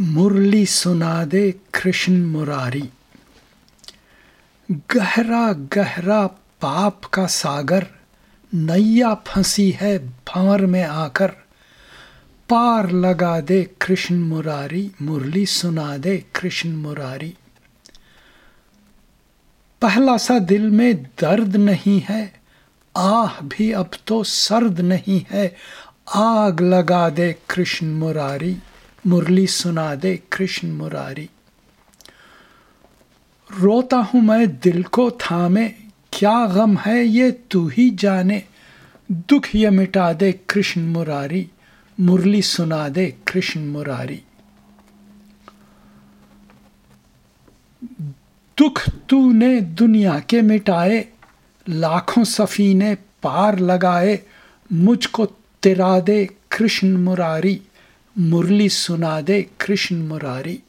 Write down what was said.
मुरली सुना दे कृष्ण मुरारी। गहरा गहरा पाप का सागर, नैया फंसी है भंवर में आकर। पार लगा दे कृष्ण मुरारी, मुरली सुना दे कृष्ण मुरारी। पहला सा दिल में दर्द नहीं है, आह भी अब तो सर्द नहीं है, आग लगा दे कृष्ण मुरारी। मुरली सुना दे कृष्ण मुरारी। रोता हूँ मैं दिल को थामे, क्या गम है ये तू ही जाने। दुख ये मिटा दे कृष्ण मुरारी, मुरली सुना दे कृष्ण मुरारी। दुख तूने दुनिया के मिटाए, लाखों सफीने पार लगाए, मुझको तिरा दे कृष्ण मुरारी। मुरली सुना दे कृष्ण मुरारी।